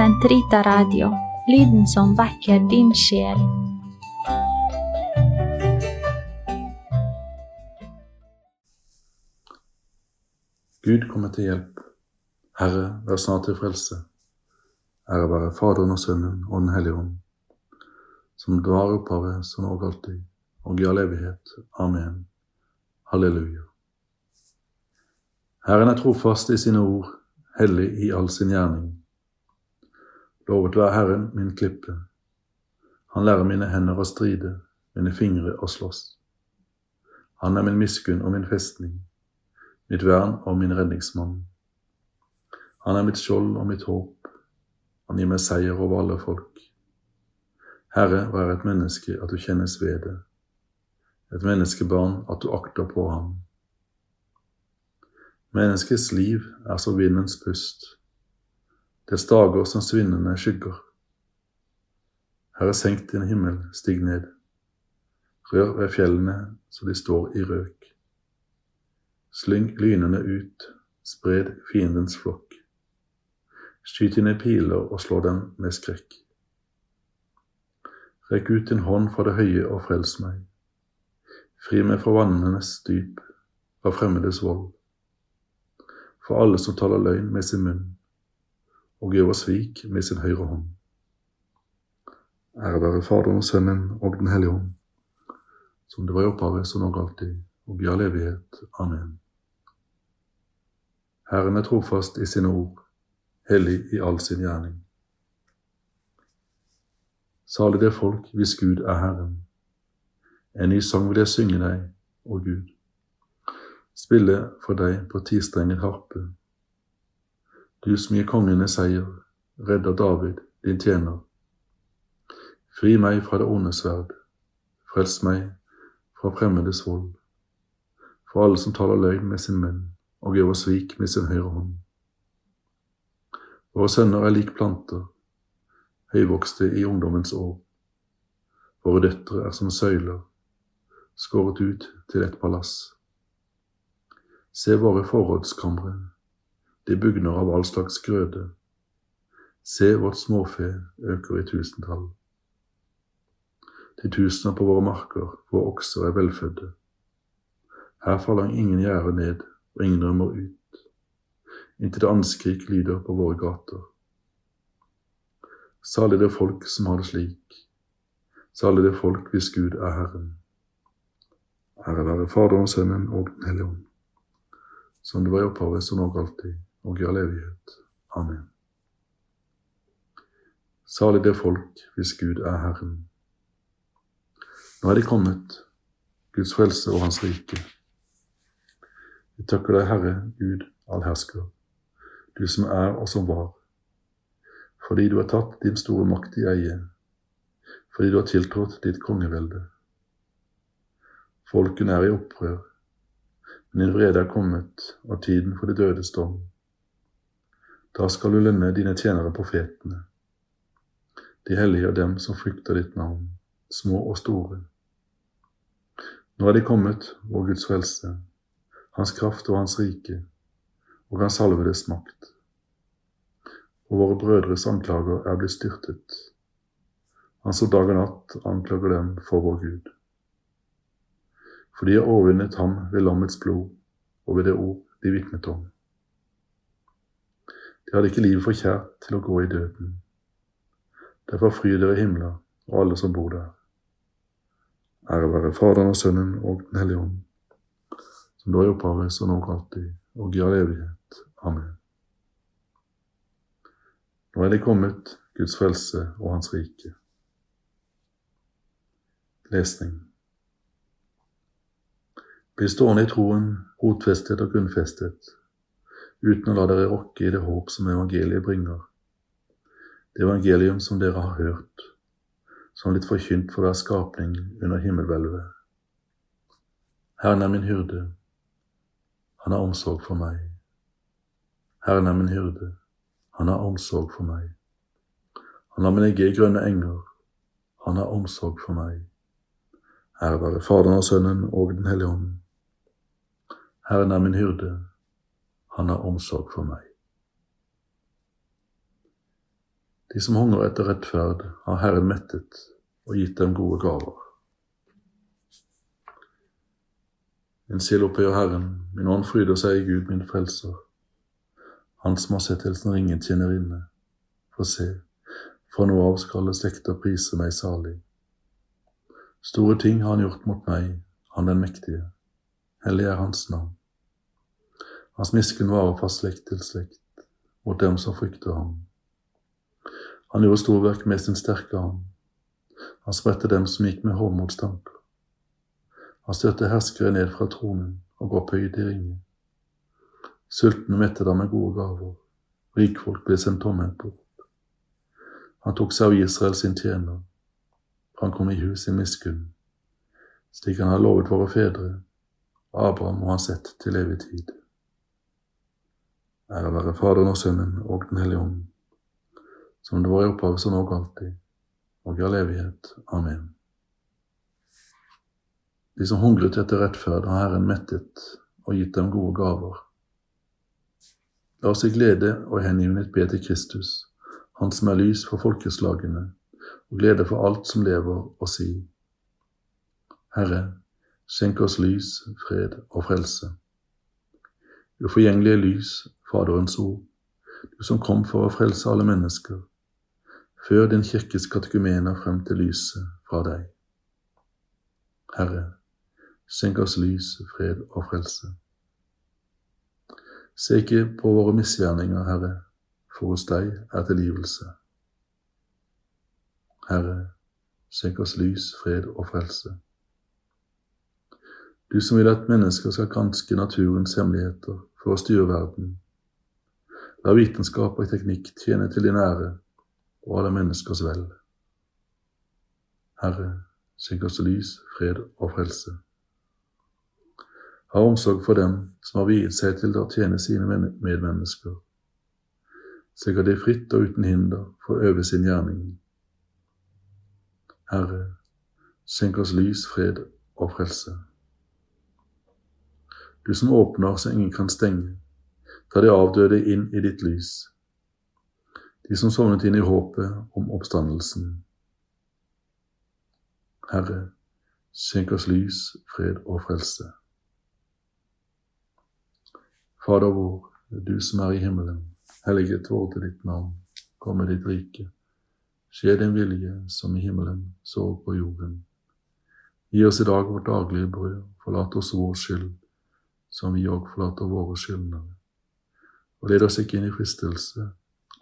Sentrita Radio, lyden som vekker din sjel. Gud kommer til hjelp. Herre, vær snart til frelse. Ære være Faderen og Sønnen og Den hellige ånd, som du har opphavet, som og alltid, og i all evighet. Amen. Halleluja. Herren er trofast i sine ord, hellig i all sin gjerning. Lovet være Herren min klippe. Han lærer mine hender å stride, mine fingre å slåss. Han er min miskunn og min festning mitt vern og min redningsmann. Han er mitt skjold og mitt håp, han gir meg seier over alle folk. Herre, hva er et menneske at du kjennes ved det, et menneskebarn at du akter på ham. Menneskets liv er som vindens pust, dets dager som svinnende skygger. Herre, senk din himmel, stig ned, rør ved fjellene så de står i røk. Slyng lynene ut, spred fiendens flokk. Skyt dine piler og slå dem med skrekk. Rekk ut din hånd fra det høye og frels meg. Fri meg fra vannenes dyp, fra fremmedes vold. For alle som taler løgn med sin munn, og gjør svik med sin høyre hånd. Ære være Faderen og Sønnen og Den hellige ånd, som det var i opphavet, som nå alltid, og i all evighet. Amen. Herren er trofast i sine ord, hellig i all sin gjerning. Salig det folk hvis Gud er Herren. En ny sang vil jeg synge deg, å Gud. Spille for deg på tistrenget harpe. Du som gir kongene seier, redder David, din tjener. Fri meg fra det onde sverd, frels meg fra fremmedes vold, for alle som taler løgn med sin munn og gjør svik med sin høyre hånd. Våre sønner er lik planter, høyvokste i ungdommens år. Våre døtre er som søyler, skåret ut til et palass. Se våre forrådskamre, de bugner av all slags grøde. Se vårt småfe øker i tusentall. De tusener på våre marker, våre okser er velfødde. Her faller ingen gjerde ned, og ingen rømmer ut, inntil det anskrik lyder på våre gater. Salig det folk som har det slik, salig det folk hvis Gud er Herren. Ære være Faderen, Sønnen og Den hellige ånd, som det var i opphavet, så nå alltid, og i all evighet. Amen. Salig det folk hvis Gud er Herren. Nå er de kommet, Guds frelse og Hans rike. Vi takker deg, Herre Gud allhersker, du som er og som var, fordi du har tatt din store makt i eie, fordi du har tiltrådt ditt kongevelde. Folkene er i opprør, men din vrede er kommet, og tiden for de dødes dom. Da skal du lønne dine tjenere profetene, de hellige og dem som frykter ditt navn, små og store. Nå er de kommet, vår Guds frelse hans kraft og hans rike, og hans salvedes makt. Og våre brødres anklager er blitt styrtet. Han som dag og natt anklager dem for vår Gud. For de har overvunnet ham ved lammets blod og ved det ord de vitnet om. De hadde ikke livet for kjært til å gå i døden. Derfor fryd dere himler og alle som bor der. Ære være Faderen og Sønnen og Den hellige ånd som da er opphavet, så nå alltid, og i all evighet. Amen. Nå er det kommet, Guds frelse og Hans rike. Lesning. Bli stående i troen, rotfestet og grunnfestet, uten å la dere rokke i det håp som evangeliet bringer. Det evangelium som dere har hørt, som litt forkynt for hver skapning under himmelhvelvet. Herren er min hyrde, han har omsorg for meg. Herren er min hyrde, han har omsorg for meg. Han lar meg ligge i grønne enger, han har omsorg for meg. Ære være Faderen og Sønnen og Den hellige ånd. Herren er min hyrde, han har omsorg for meg. De som hungrer etter rettferd, har Herren mettet og gitt dem gode gaver. Min sild opphøyer Herren, min ånd fryder seg i Gud min frelser. Hans som har sett til sin ringe tjenerinne. For se, fra nå av skal slekter prise meg salig. Store ting har han gjort mot meg, han den mektige. Hellig er hans navn. Hans miskunn varer fra slekt til slekt, mot dem som frykter ham. Han gjorde storverk med sin sterke arm. Han spredte dem som gikk med hovmodstanker. Han størte herskere ned fra tronen og opphøyet i ringen. Sultne mette dem med gode gaver, rikfolk ble sendt tomhendt bort. Han tok seg av Israel sin tjener, han kom i hus i miskunn, slik han har lovet våre fedre, Abraham og hans ett til evig tid. Ære være Faderen og Sønnen og Den hellige ånd, som det var i opphavet, så nå og alltid, og i all evighet. Amen. De som hungret etter rettferd, har Herren mettet og gitt dem gode gaver. La oss i glede og hengivenhet be til Kristus, Han som er lys for folkeslagene, og glede for alt som lever, og si, Herre, skjenk oss lys, fred og frelse. Uforgjengelige lys, Faderens ord, du som kom for å frelse alle mennesker, før din kirkes katekumener frem til lyset fra deg. Herre, senk oss lys, fred og frelse. Se ikke på våre misgjerninger, Herre, for hos deg er tilgivelse. Herre, senk oss lys, fred og frelse. Du som vil at mennesker skal granske naturens hemmeligheter for å styre verden, La vitenskap og teknikk tjene til din ære og alle menneskers vel. Herre, skjenk oss lys, fred og frelse. Ha omsorg for dem som har viet seg til å tjene sine medmennesker, slik at de fritt og uten hinder får øve sin gjerning. Herre, skjenk oss lys, fred og frelse. Du som åpner så ingen kan stenge, Ta de avdøde inn i ditt lys, de som sovnet inn i håpet om oppstandelsen. Herre, skjenk oss lys, fred og frelse. Fader vår, du som er i himmelen. Helliget til ditt navn. Kom med ditt rike. Skje din vilje, som i himmelen, så på jorden. Gi oss i dag vårt daglige brød. Forlat oss vår skyld, som vi òg forlater våre skyldnere og led oss ikke inn i fristelse,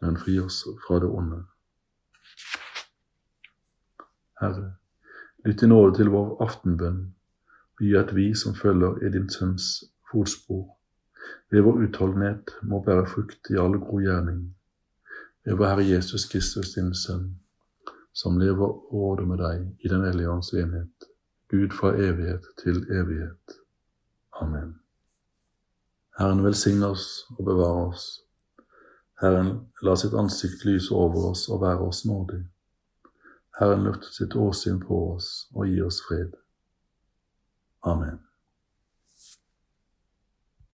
men fri oss fra det onde. Herre, lytt i nåde til vår aftenbønn, og gi at vi som følger i din Sønns fotspor, ved vår utholdenhet må bære frukt i alle god gjerning, ved vår Herre Jesus Kristus, din Sønn, som lever og råder med deg i Den hellige ånds enhet, Gud fra evighet til evighet. Amen. Herren velsigne oss og bevare oss. Herren la sitt ansikt lyse over oss og være oss nådig. Herren løftet sitt åsyn på oss og gi oss fred. Amen.